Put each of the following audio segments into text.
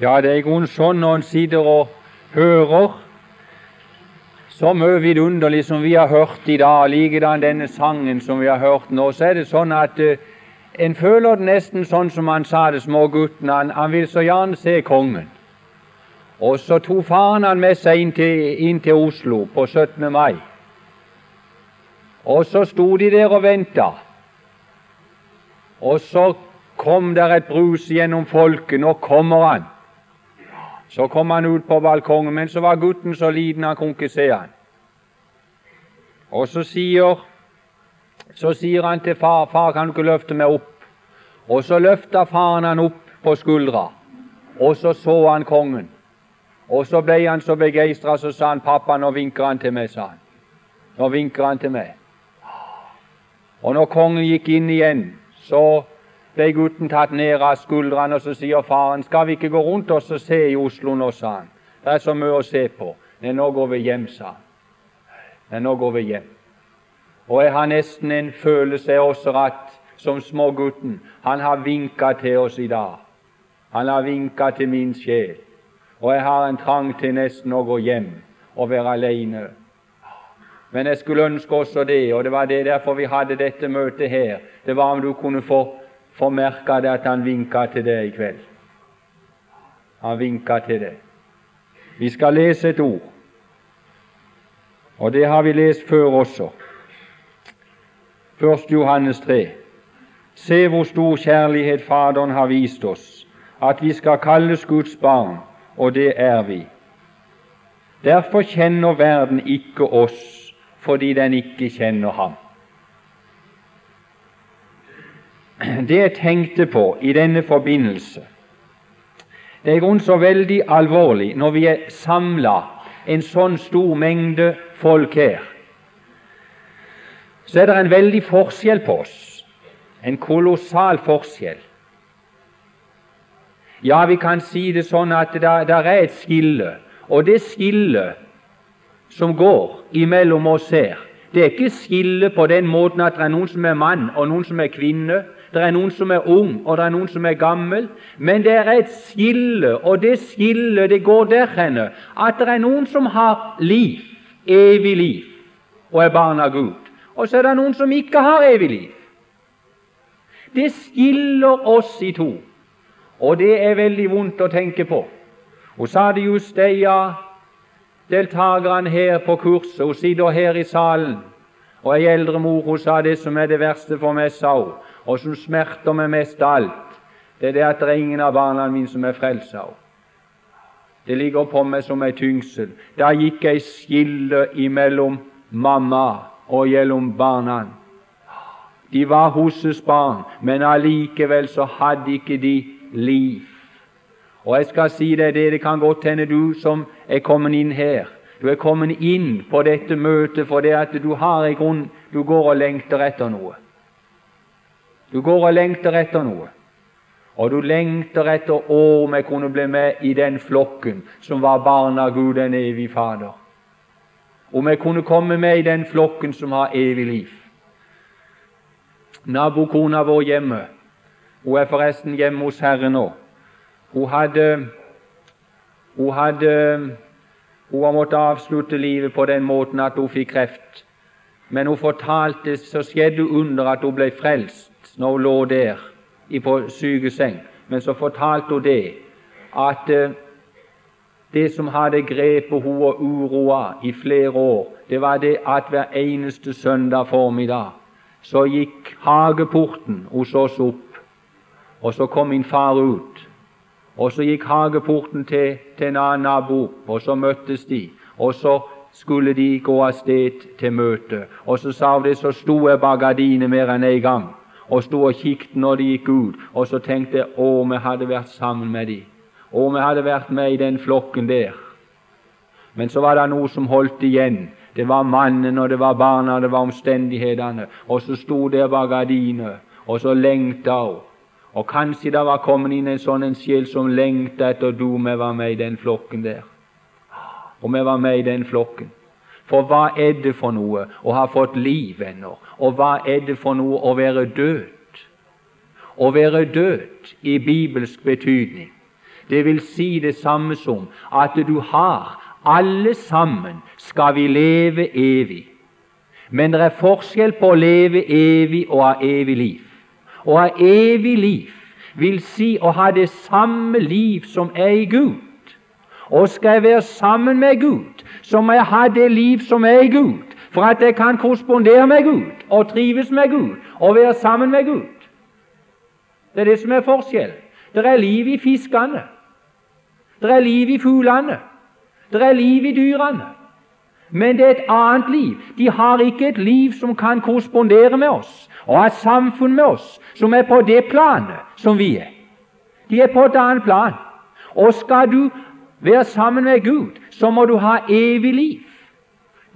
Ja, det er i grunnen sånn når en sitter og hører så mye vidunderlig som vi har hørt i dag, likedan denne sangen som vi har hørt nå, så er det sånn at uh, en føler det nesten sånn som han sa det, smågutten. Han, han vil så gjerne se kongen. Og så tok faren han med seg inn til, inn til Oslo på 17. mai. Og så sto de der og venta. Og så kom der et brus gjennom folket. Nå kommer han. Så kom han ut på balkongen, men så var gutten så liten han kunne ikke se han. Og så sier, så sier han til far, 'Far, kan du ikke løfte meg opp?' Og så løfta faren han opp på skuldra, og så så han kongen. Og så ble han så begeistra, så sa han, 'Pappa, nå vinker han til meg', sa han. Nå vinker han til meg. Og når kongen gikk inn igjen, så ble gutten tatt ned av skuldrene, og så sier faren, 'Skal vi ikke gå rundt oss og se i Oslo nå', sa han. 'Det er så mye å se på'. Nei, nå går vi hjem, sa han. Nei, nå går vi hjem. Og jeg har nesten en følelse også at som smågutten han har vinka til oss i dag. Han har vinka til min sjel. Og jeg har en trang til nesten å gå hjem og være alene. Men jeg skulle ønske også det, og det var det derfor vi hadde dette møtet her. Det var om du kunne få får merke det at han vinka til deg i kveld. Han vinka til deg. Vi skal lese et ord, og det har vi lest før også. Først Johannes 3. Se hvor stor kjærlighet Faderen har vist oss, at vi skal kalles Guds barn, og det er vi. Derfor kjenner verden ikke oss, fordi den ikke kjenner ham. det jeg tenkte på i denne forbindelse Det er i grunnen så veldig alvorlig når vi er samla en sånn stor mengde folk her. Så er det en veldig forskjell på oss. En kolossal forskjell. Ja, vi kan si det sånn at det er et skille. Og det skillet som går imellom oss her, det er ikke skille på den måten at det er noen som er mann og noen som er kvinne, det er noen som er ung, og det er noen som er gammel. Men det er et skille, og det skillet det går der henne at det er noen som har liv, evig liv, og er barn av Gud. Og så er det noen som ikke har evig liv. Det skiller oss i to, og det er veldig vondt å tenke på. Hun sa det just det, ja, deltakerne her på kurset. Hun sitter her i salen. Og ei eldre mor hun sa det som er det verste for meg, sa hun og som smerter meg mest av alt, det er det at det er ingen av barna mine som er frelsa. Det ligger på meg som ei tyngsel. Der gikk ei skille imellom mamma og gjennom barna. De var hennes barn, men allikevel så hadde ikke de liv. Og jeg skal si deg det, det kan godt hende du som er kommet inn her, du er kommet inn på dette møtet fordi at du har en grunn du går og lengter etter noe. Du går og lengter etter noe, og du lengter etter om jeg kunne bli med i den flokken som var barn av Gud, den evige Fader. Om jeg kunne komme med i den flokken som har evig liv. Nabokona vår hjemme, hun er forresten hjemme hos Herren nå. Hun hadde hun hadde hun har måttet avslutte livet på den måten at hun fikk kreft. Men hun fortalte så skjedde under at hun ble frelst når hun lå der på sygeseng. Men så fortalte hun det at eh, det som hadde grepet henne og uroa i flere år, det var det at hver eneste søndag formiddag så gikk hageporten hos oss opp, og så kom min far ut. Og så gikk hageporten til, til en annen nabo, og så møttes de. Og så skulle de gå av sted til møte. Og så sa hun det, så sto jeg bak gardinet mer enn en gang og sto og kikket når de gikk ut, og så tenkte jeg å, vi hadde vært sammen med dem. Å, vi hadde vært med i den flokken der. Men så var det noe som holdt igjen. Det var mannen, og det var barna, det var omstendighetene. Og så sto der bak gardinet, og så lengta hun. Og kanskje det var kommet inn en sånn en sjel som lengta etter du vi var med i den flokken der. Og vi var med i den flokken. For hva er det for noe å ha fått liv ennå? Og hva er det for noe å være død? Å være død i bibelsk betydning, Det vil si det samme som at du har alle sammen skal vi leve evig. Men det er forskjell på å leve evig og ha evig liv. Å ha evig liv vil si å ha det samme liv som er i Gud. Og skal jeg være sammen med Gud, så må jeg det liv som er i Gud, for at jeg kan korrespondere med Gud og trives med Gud og være sammen med Gud. Det er det som er forskjellen. Det er liv i fiskene. Det er liv i fuglene. Det er liv i dyrene. Men det er et annet liv. De har ikke et liv som kan korrespondere med oss og ha samfunn med oss som er på det planet som vi er. De er på et annet plan. Og skal du være sammen med Gud, så må du ha evig liv.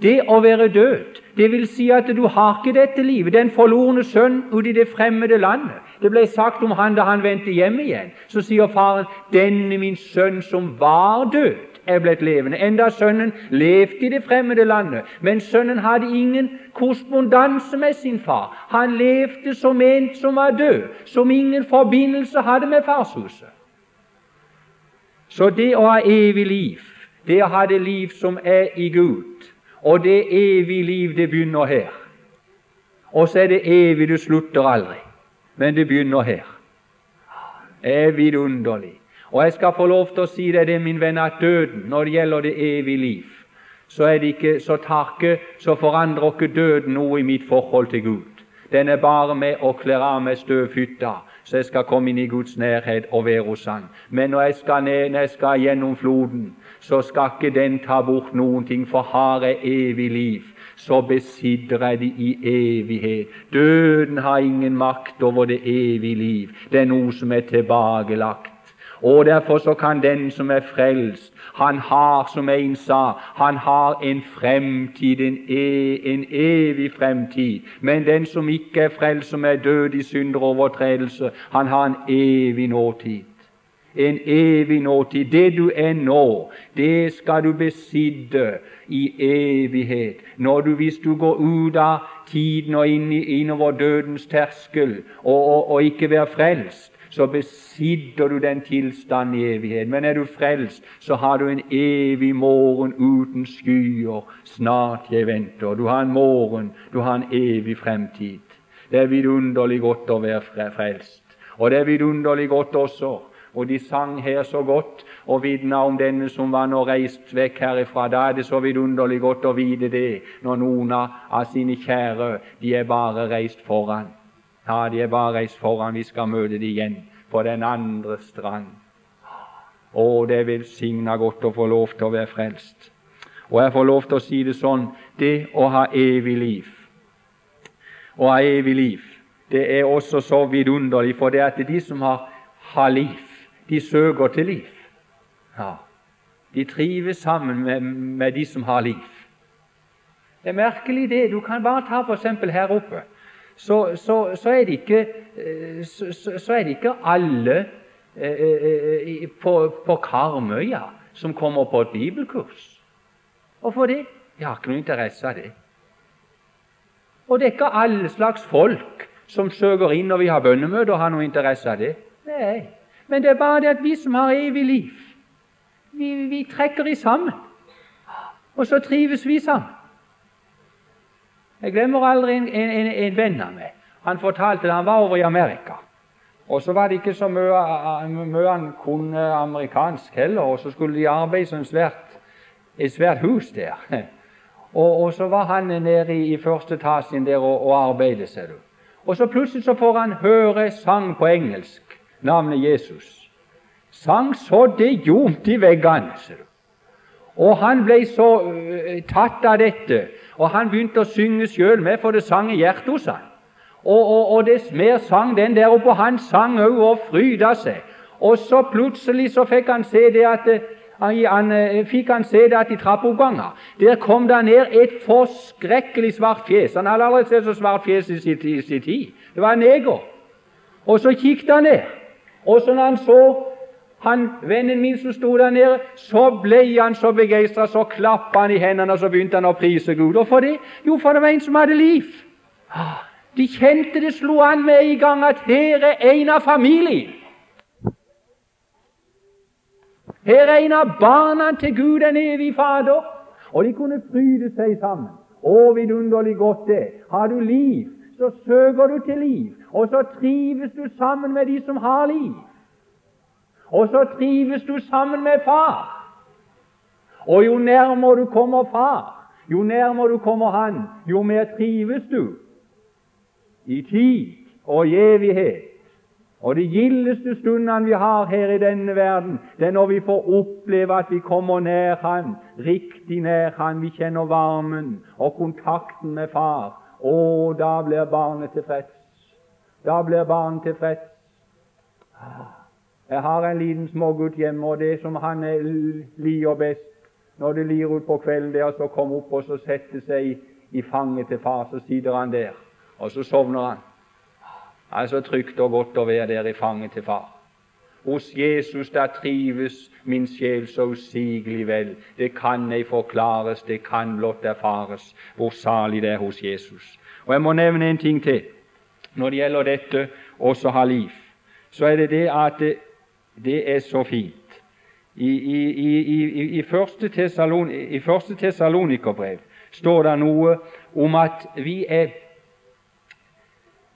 Det å være død, det vil si at du har ikke dette livet. Den forlorne sønn ute i det fremmede landet. Det ble sagt om han da han vendte hjem igjen. Så sier faren, 'Denne min sønn som var død, er blitt levende'. Enda sønnen levde i det fremmede landet. Men sønnen hadde ingen korrespondanse med sin far. Han levde som en som var død, som ingen forbindelse hadde med farshuset. Så det å ha evig liv, det å ha det liv som er i Gud, og det evige liv, det begynner her. Og så er det evig, du slutter aldri. Men det begynner her. Er vidunderlig. Og jeg skal få lov til å si deg det, min venn, at døden, når det gjelder det evige liv, så, er det ikke, så, tarke, så forandrer ikke døden noe i mitt forhold til Gud. Den er bare med å kle av meg støvhytta, så jeg skal komme inn i Guds nærhet og være hos Han. Men når jeg skal, ned, når jeg skal gjennom floden, så skal ikke den ta bort noen ting, for har jeg evig liv, så besitter jeg det i evighet. Døden har ingen makt over det evige liv. Det er noe som er tilbakelagt. Og Derfor så kan den som er frelst, han har, som en sa, han har en fremtid, en, e, en evig fremtid. Men den som ikke er frelst, som er død i synder og overtredelse, han har en evig nåtid. En evig nåtid. Det du er nå, det skal du besitte i evighet. Når du, hvis du går ut av tiden og inn innover dødens terskel og, og, og ikke være frelst, så besitter du den tilstanden i evighet. Men er du frelst, så har du en evig morgen uten skyer. Snart jeg venter. Du har en morgen, du har en evig fremtid. Det er vidunderlig godt å være frelst. Og det er vidunderlig godt også og de sang her så godt og vitna om denne som var nå reist vekk herifra. Da er det så vidunderlig godt å vite det når noen av sine kjære de er bare reist foran. Ja, de er bare reist foran. Vi skal møte dem igjen på den andre strand. Å, det er velsigna godt å få lov til å være frelst. Og jeg får lov til å si det sånn det å ha evig liv Å ha evig liv, det er også så vidunderlig, for det er at de som har, har liv, de søker til liv. Ja, De trives sammen med, med de som har liv. Det er merkelig, det. Du kan bare ta f.eks. her oppe så, så, så, er ikke, eh, så, er det ikke, alle eh, eh, på, på Karmøya som kommer på et bibelkurs. Hvorfor det? Jeg har ikke noe interesse av det. Og det er ikke alle slags folk som søker inn når vi har bønnemøte og har noe interesse av det. Nei. Men det er bare det at vi som har evig liv, vi, vi trekker i sammen. Og så trives vi sammen. Jeg glemmer aldri en, en, en venn av meg. Han fortalte at han var over i Amerika. Og så var det ikke så mye han kunne amerikansk heller, og så skulle de arbeide som svært, et svært hus der. Og, og, så var han nede i, i første etasjen der og, og arbeidet, ser du. Og så plutselig så får han høre sang på engelsk, navnet Jesus. Sang så det jomt i veggene. Og han ble så uh, tatt av dette, og han begynte å synge sjøl med, for det sang i hjertet hos han. Og, og, og dess mer sang den der oppe, og han sang òg og fryda seg. Og så plutselig så fikk han se det at uh, han, uh, fikk han se det at i trappeoppganger der kom det ned et forskrekkelig svart fjes. Han hadde aldri sett så svart fjes i sin tid. Det var en neger. Og så kikket han ned, og så når han så han, Vennen min som sto der nede, så ble han så begeistra, så klappa han i hendene og så begynte han å prise Gud. Hvorfor det? Jo, for det var en som hadde liv. Ah, de kjente det slo an med en gang at her er en av familien. Her er en av barna til Gud, den evige Fader. Og de kunne fryde seg sammen. Å, vidunderlig godt det. Har du liv, så søker du til liv, og så trives du sammen med de som har liv. Og så trives du sammen med far. Og jo nærmere du kommer far, jo nærmere du kommer Han, jo mer trives du i tid og i evighet. Og de gildeste stundene vi har her i denne verden, det er når vi får oppleve at vi kommer nær Han, riktig nær Han. Vi kjenner varmen og kontakten med Far. Og da blir barnet tilfreds. Da blir barnet tilfreds. Jeg har en liten smågutt hjemme, og det som han liker best når det lir ut på kvelden, det er å komme opp og så sette seg i fanget til far. Så sitter han der, og så sovner han. Det er så trygt og godt å være der i fanget til far. Hos Jesus der trives min sjel så usigelig vel. Det kan ei forklares, det kan blott erfares hvor salig det er hos Jesus. Og Jeg må nevne en ting til når det gjelder dette også ha liv. Så er det det at det, det er så fint. I, i, i, i første Tessalonikerbrev står det noe om at vi er,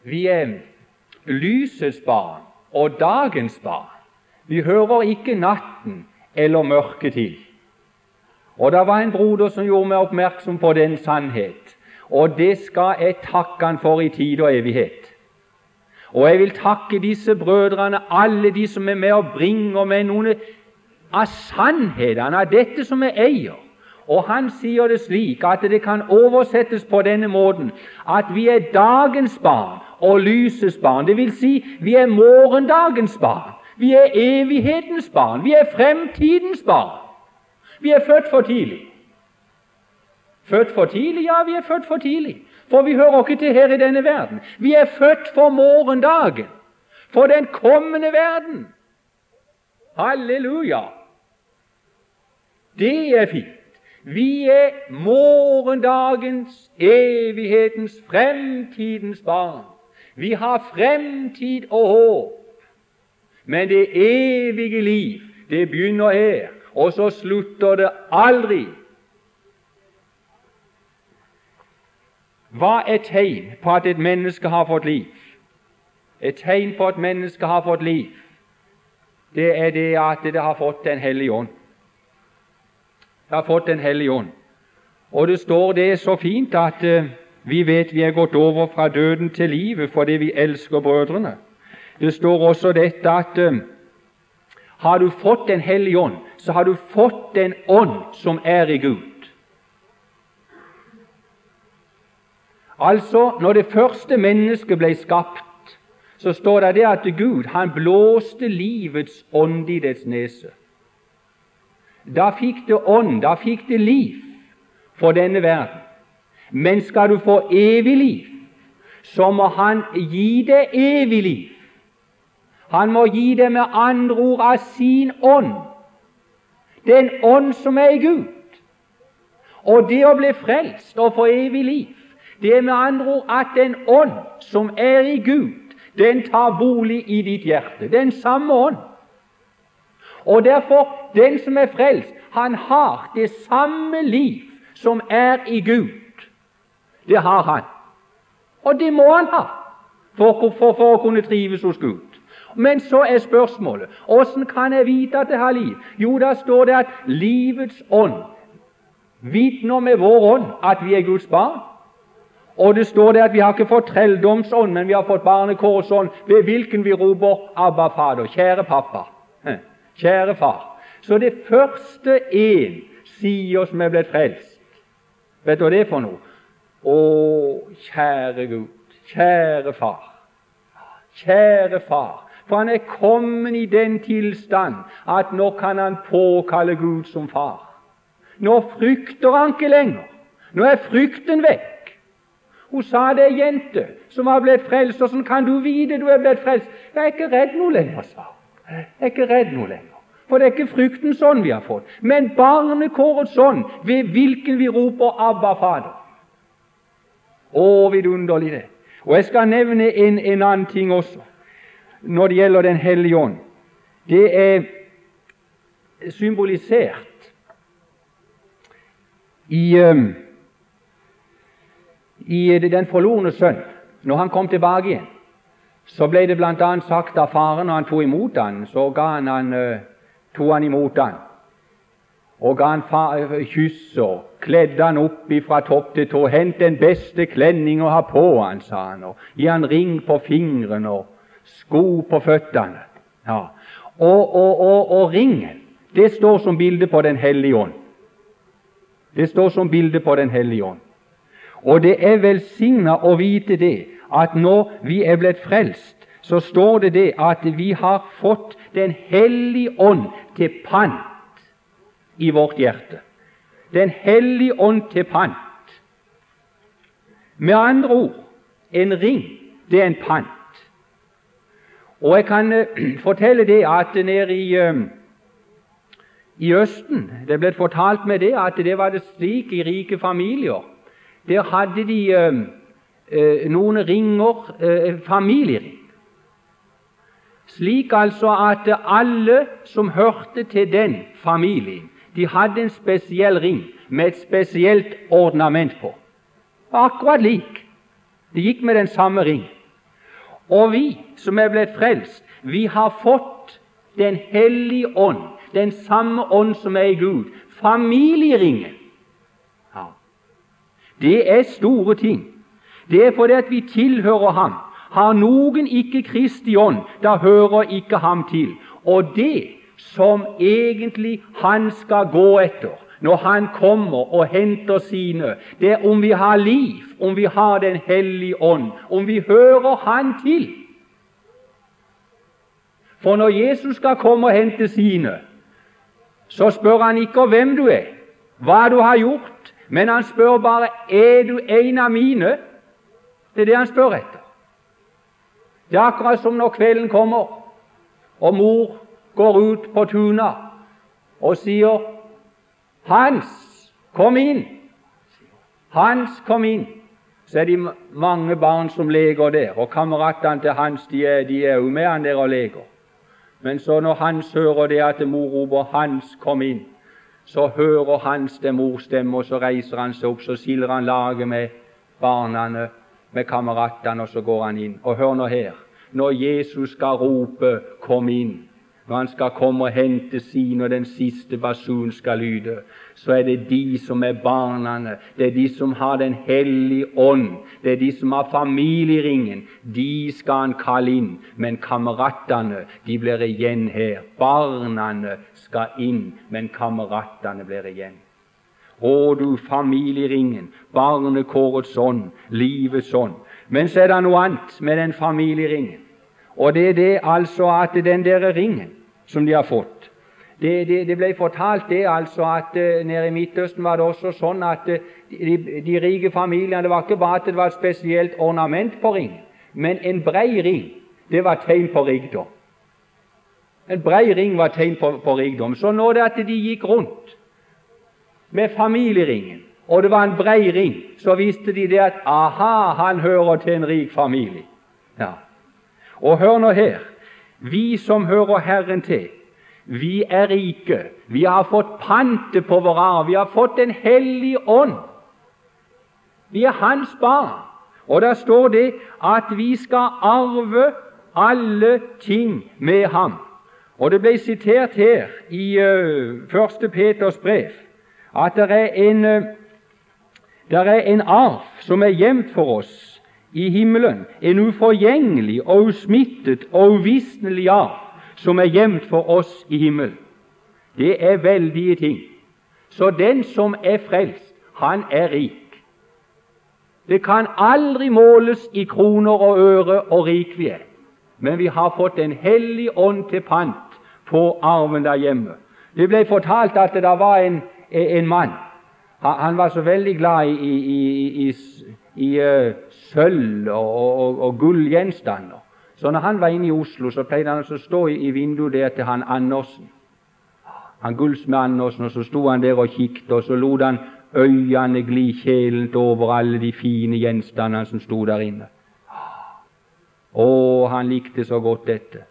vi er lysets barn og dagens barn. Vi hører ikke natten eller mørket til. Og Det var en broder som gjorde meg oppmerksom på den sannhet, og det skal jeg takke han for i tid og evighet. Og jeg vil takke disse brødrene, alle de som er med og bringer med noen av sannhetene av dette som jeg eier. Og han sier det slik at det kan oversettes på denne måten at vi er dagens barn og lysets barn. Det vil si, vi er morgendagens barn. Vi er evighetens barn. Vi er fremtidens barn. Vi er født for tidlig. Født for tidlig? Ja, vi er født for tidlig. For vi hører ikke til her i denne verden. Vi er født for morgendagen, for den kommende verden. Halleluja! Det er fint. Vi er morgendagens, evighetens, fremtidens barn. Vi har fremtid og håp. Men det evige liv, det begynner her, og så slutter det aldri. Hva er tegn på at et menneske har fått liv? Et tegn på at mennesket har fått liv, det er det at det har fått Den hellige ånd. Det har fått Den hellige ånd. Og det står det så fint at uh, vi vet vi er gått over fra døden til livet fordi vi elsker brødrene. Det står også dette at uh, har du fått Den hellige ånd, så har du fått den ånd som er i Gud. Altså, når det første mennesket ble skapt, så står det det at Gud han blåste livets ånd i dets nese. Da fikk det ånd, da fikk det liv for denne verden. Men skal du få evig liv, så må Han gi deg evig liv. Han må gi deg med andre ord av sin ånd, den ånd som er i Gud. Og det å bli frelst og få evig liv, det er med andre ord at den ånd som er i Gud, den tar bolig i ditt hjerte. Den samme ånd. Og derfor, den som er frelst, han har det samme liv som er i Gud. Det har han. Og det må han ha for, for, for å kunne trives hos Gud. Men så er spørsmålet åssen kan jeg vite at jeg har liv? Jo, da står det at livets ånd vitner med vår ånd at vi er Guds barn. Og det står det at vi har ikke fått trelldomsånd, men vi har fått barnekårsånd, ved hvilken vi roper 'Abba, Fader', kjære pappa, kjære far. Så det første en sier som er blitt frelst, vet du hva det er for noe? Å, kjære Gud, kjære far, kjære far. For han er kommet i den tilstand at nå kan han påkalle Gud som far. Nå frykter han ikke lenger. Nå er frykten vekk. Hun sa det er jente som har blitt frelst. Åssen kan du vite du er blitt frelst? Jeg er ikke redd noe lenger, sa hun. Jeg er ikke redd noe lenger. For det er ikke frykten ånd vi har fått, men barnekårets ånd, ved hvilken vi roper 'Abba, Fader'. Å, vidunderlig det. Og Jeg skal nevne en, en annen ting også når det gjelder Den hellige ånd. Det er symbolisert i, um, i Den forlorne sønn. Når han kom tilbake igjen, så ble det bl.a. sagt av faren når han tok imot han, så ga han, han tog han imot han, og ga han far, kyss og kledde han opp fra topp til tå. Hent den beste klenning å ha på han, sa han, og gi han ring på fingeren og sko på føttene. Ja. Og, og, og, og ringen, det står som bilde på Den hellige ånd. Det står som bilde på Den hellige ånd. Og det er velsigna å vite det, at når vi er blitt frelst, så står det det at vi har fått Den hellige ånd til pant i vårt hjerte. Den hellige ånd til pant. Med andre ord en ring, det er en pant. Og jeg kan uh, fortelle det at nede i, uh, i Østen Det ble fortalt meg det at det var det slik i rike familier. Der hadde de eh, noen ringer, familiering. Slik altså at alle som hørte til den familien, de hadde en spesiell ring med et spesielt ornament på. Akkurat lik. De gikk med den samme ringen. Og vi som er blitt frelst, vi har fått Den hellige ånd, den samme ånd som er i Gud. Familieringen. Det er store ting. Det er fordi at vi tilhører Ham. Har noen ikke Kristi ånd, da hører ikke Ham til. Og det som egentlig Han skal gå etter, når Han kommer og henter sine, det er om vi har liv, om vi har Den hellige ånd, om vi hører Han til. For når Jesus skal komme og hente sine, så spør han ikke hvem du er, hva du har gjort, men han spør bare er du en av mine. Det er det han spør etter. Det er akkurat som når kvelden kommer, og mor går ut på tunet og sier hans, kom inn! Hans, kom inn! Så er det mange barn som leker der, og kameratene til Hans de er, de er jo med han der og leker. Men så når Hans hører det at mor roper 'Hans, kom inn', så hører Hans det morstemme, og så reiser han seg opp, så skiller han laget med barna, med kameratene, og så går han inn. Og hør nå her, når Jesus skal rope 'Kom inn', når han skal komme og hente sin, og den siste basun skal lyde, så er det de som er barna, det er de som har Den hellige ånd, det er de som har familieringen. De skal han kalle inn, men kameratene de blir igjen her. Barna skal inn, men kameratene blir igjen. Å, du familieringen, barnekårets ånd, livets ånd. Men så er det noe annet med den familieringen. Og det er det altså at den der ringen som de har fått Det, det, det ble fortalt det altså at uh, nede i Midtøsten var det også sånn at uh, de, de, rike familiene Det var ikke bare at det var et spesielt ornament på ringen, men en brei ring det var tegn på rikdom. En brei ring var tegn på, på rikdom. Så nå det at de gikk rundt med familieringen, og det var en brei ring, så visste de det at aha, han hører til en rik familie. Ja. Og hør nå her, vi som hører Herren til, vi er rike. Vi har fått pante på vår arv. Vi har fått Den hellige ånd. Vi er Hans barn. Og der står det at vi skal arve alle ting med ham. Og det ble sitert her i uh, 1. Peters brev at det er uh, der er en arv som er gjemt for oss i himmelen, en uforgjengelig og usmittet og uvisnelig arv som er gjemt for oss i himmelen. Det er veldige ting. Så den som er frelst, han er rik. Det kan aldri måles i kroner og øre og rik vi er. Men vi har fått Den hellige ånd til pant på arven der hjemme. Det ble fortalt at det var en, en mann. Han var så veldig glad i, i, i, i uh, sølv og, og, og gullgjenstander. Så når han var inne i Oslo, så pleide han å stå i, i vinduet der til han Andersen. Han gullsmed Andersen, og så sto han der og kikket, og så lot han øynene gli kjælent over alle de fine gjenstandene som sto der inne. Å, han likte så godt dette.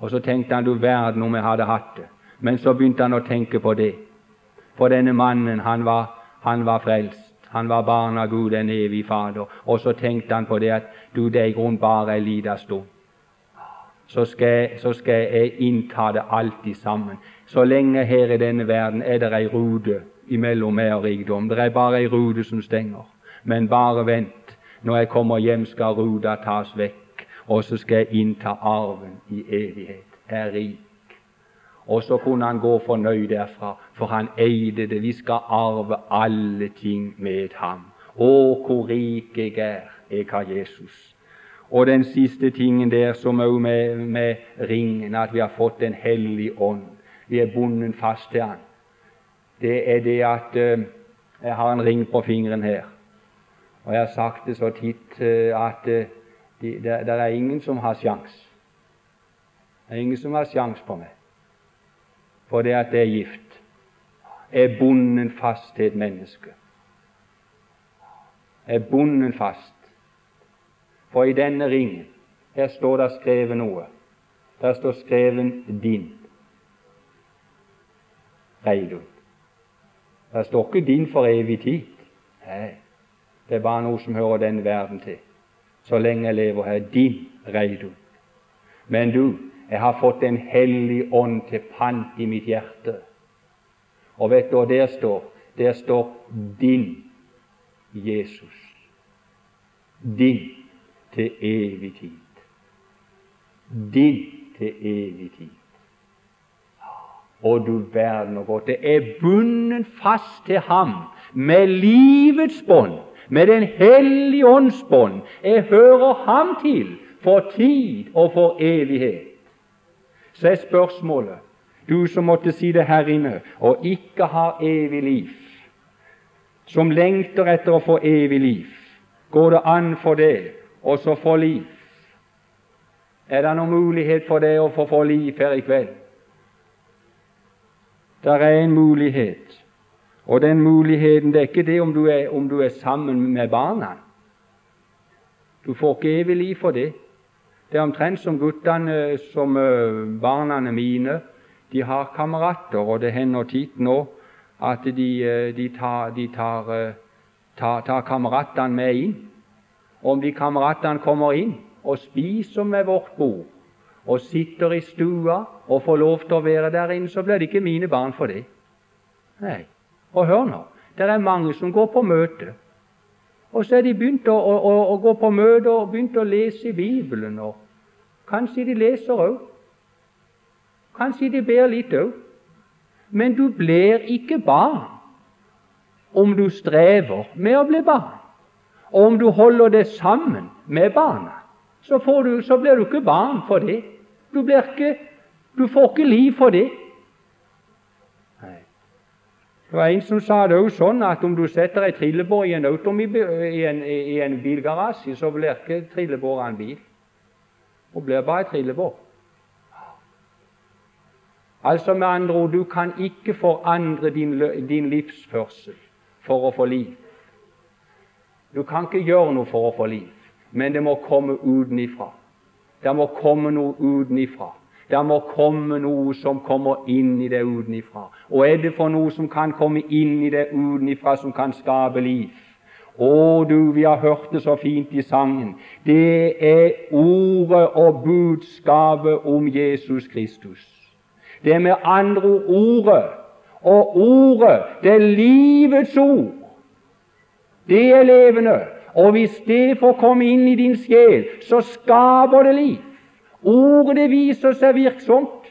Og så tenkte han du verden om jeg hadde hatt det. Men så begynte han å tenke på det. For denne mannen, han var, han var frelst. Han var barn av Gud, en evig Fader. Og så tenkte han på det at du, det er i grunnen bare ei lita stund. Så skal, så skal jeg innta det alltid sammen. Så lenge her i denne verden er det ei rute imellom meg og rikdom. Det er bare ei rute som stenger. Men bare vent. Når jeg kommer hjem, skal ruta tas vekk, og så skal jeg innta arven i evighet. Jeg er rik. Og så kunne han gå fornøyd derfra, for han eide det. Vi skal arve alle ting med ham. Å, hvor rik jeg er, jeg har Jesus. Og den siste tingen der, som òg med, med ringen, at vi har fått Den hellige ånd. Vi er bundet fast til Han. Det er det at uh, Jeg har en ring på fingeren her. Og jeg har sagt det så titt uh, at uh, det de, er ingen som har sjans. Det er ingen som har sjans på meg for det at det er gift, er bonden fast til et menneske. Er bonden fast. For i denne ringen her står det skrevet noe. Der står skrevet 'din'. Reidun. Der står ikke 'din for evig tid'. Nei, det er bare noe som hører den verden til. Så lenge jeg lever her. Din Reidun. Men du, jeg har fått Den hellige ånd til pant i mitt hjerte. Og vet du hva der står? Der står din Jesus. Din til evig tid. Din til evig tid. Og du verden og godt, det er bundet fast til ham med livets bånd, med Den hellige ånds bånd. Jeg hører ham til for tid og for evighet så er spørsmålet du som måtte si det her inne og ikke har evig liv, som lengter etter å få evig liv, går det an for det og så få liv? Er det noen mulighet for det å få, få liv her i kveld? Det er en mulighet, og den muligheten det er ikke det om du er, om du er sammen med barna. Du får ikke evig liv for det. Det er omtrent som guttene, som uh, barna mine. De har kamerater, og det hender tid nå at de, uh, de tar, de tar, uh, tar, tar kameratene med inn. Om de kameratene kommer inn og spiser med vårt bord og sitter i stua og får lov til å være der inne, så blir det ikke mine barn for det. Nei. Og hør nå, det er mange som går på møte. Og så er de begynt å, å, å gå på møter og begynt å lese Bibelen. og Kanskje de leser òg. Kanskje de ber litt òg. Men du blir ikke barn om du strever med å bli barn. Og om du holder det sammen med barna, så, du, så blir du ikke barn for det. Du, ikke, du får ikke liv for det. Det var en som sa det òg sånn at om du setter ei trillebår i en, i en, i en bilgarasje, så blir ikke trillebåra en bil, Hun blir bare ei trillebår. Altså med andre ord, du kan ikke forandre din, din livsførsel for å få liv. Du kan ikke gjøre noe for å få liv, men det må komme utenifra. Det må komme noe utenifra. Det må komme noe som kommer inn i det utenifra. Og er det for noe som kan komme inn i det utenifra, som kan skape liv? Å, du, vi har hørt det så fint i sangen. Det er ordet og budskapet om Jesus Kristus. Det er med andre ord ordet. Og ordet, det er livets ord. Det er levende. Og hvis det får komme inn i din sjel, så skaper det liv. Ordet viser seg virksomt.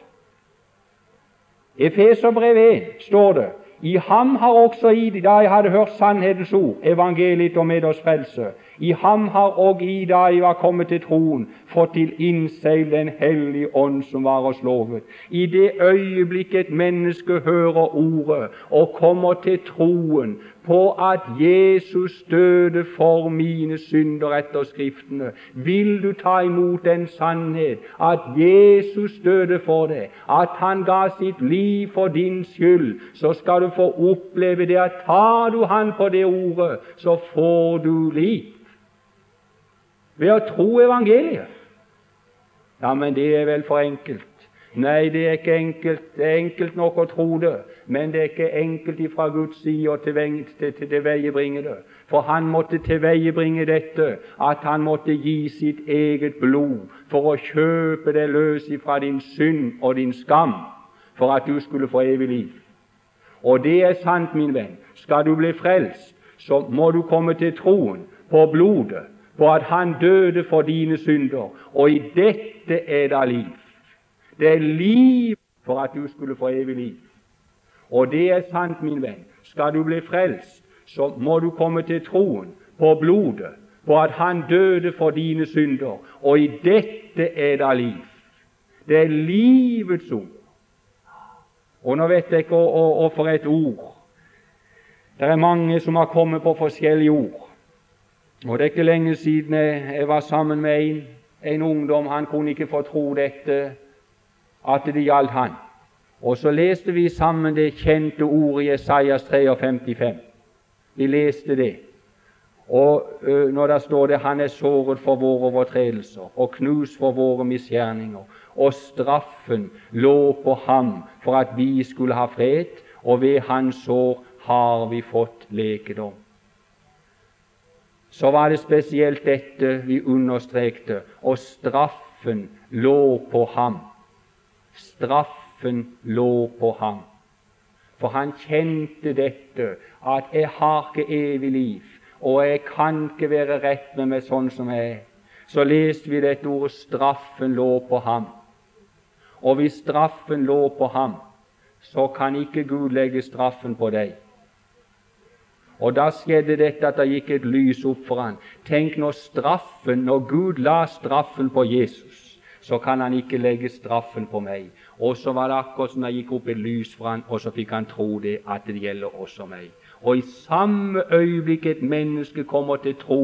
Efeserbrev 1 står det i ham har også i, da jeg hadde hørt sannhetens ord, evangeliet om med oss frelse, i ham har òg i, da jeg var kommet til troen, fått til innseil Den hellige ånd som var oss lovet. I det øyeblikk et menneske hører ordet og kommer til troen, på at Jesus døde for mine synder etter Skriftene. Vil du ta imot den sannhet at Jesus døde for deg, at han ga sitt liv for din skyld, så skal du få oppleve det at tar du han på det ordet, så får du liv. Ved å tro evangeliet. Ja, men det er vel for enkelt. Nei, det er ikke enkelt. Det er enkelt nok å tro det, men det er ikke enkelt ifra Guds side å tilveiebringe det. For han måtte tilveiebringe dette, at han måtte gi sitt eget blod for å kjøpe det løs fra din synd og din skam, for at du skulle få evig liv. Og det er sant, min venn. Skal du bli frelst, så må du komme til troen på blodet, på at Han døde for dine synder, og i dette er det liv. Det er liv for at du skulle få evig liv. Og det er sant, min venn. Skal du bli frelst, så må du komme til troen på blodet, på at Han døde for dine synder, og i dette er det liv. Det er livets ord. Og nå vet jeg ikke hva for et ord. Det er mange som har kommet på forskjellige ord. Og Det er ikke lenge siden jeg, var sammen med en, en ungdom. Han kunne ikke få tro dette at det gjaldt han. Og så leste vi sammen det kjente ordet i Esaias 53. Vi leste det. Og ø, når det står det 'Han er såret for våre overtredelser og knust for våre misgjerninger', og straffen lå på ham for at vi skulle ha fred, og ved hans sår har vi fått lekedom. Så var det spesielt dette vi understrekte, og straffen lå på ham Straffen lå på ham. For han kjente dette, at 'jeg har ikke evig liv', og 'jeg kan ikke være rett med meg sånn som jeg er'. Så leste vi dette ordet 'straffen lå på ham'. Og hvis straffen lå på ham, så kan ikke Gud legge straffen på deg. Og da skjedde dette at det gikk et lys opp for han. Tenk når straffen, når Gud la straffen på Jesus så kan han ikke legge straffen på meg. Og så var det akkurat som det gikk opp et lys for han, og så fikk han tro det at det gjelder også meg. Og i samme øyeblikk et menneske kommer til tro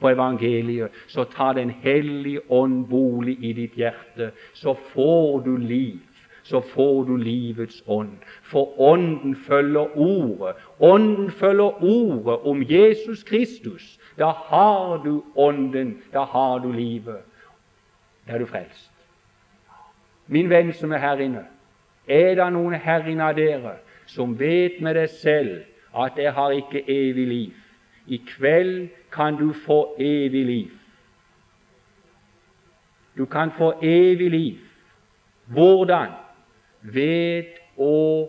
på evangeliet, så tar Den hellige ånd bolig i ditt hjerte. Så får du liv. Så får du livets ånd. For ånden følger ordet. Ånden følger ordet om Jesus Kristus. Da har du ånden. Da har du livet er du frelst. Min venn som er her inne, er det noen her inne av dere som vet med deg selv at jeg har ikke evig liv? I kveld kan du få evig liv. Du kan få evig liv. Hvordan? Ved å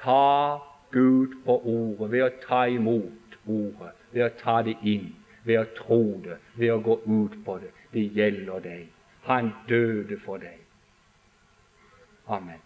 ta Gud på ordet, ved å ta imot ordet, ved å ta det inn, ved å tro det, ved å gå ut på det. Det gjelder deg. Han døde for deg. Amen.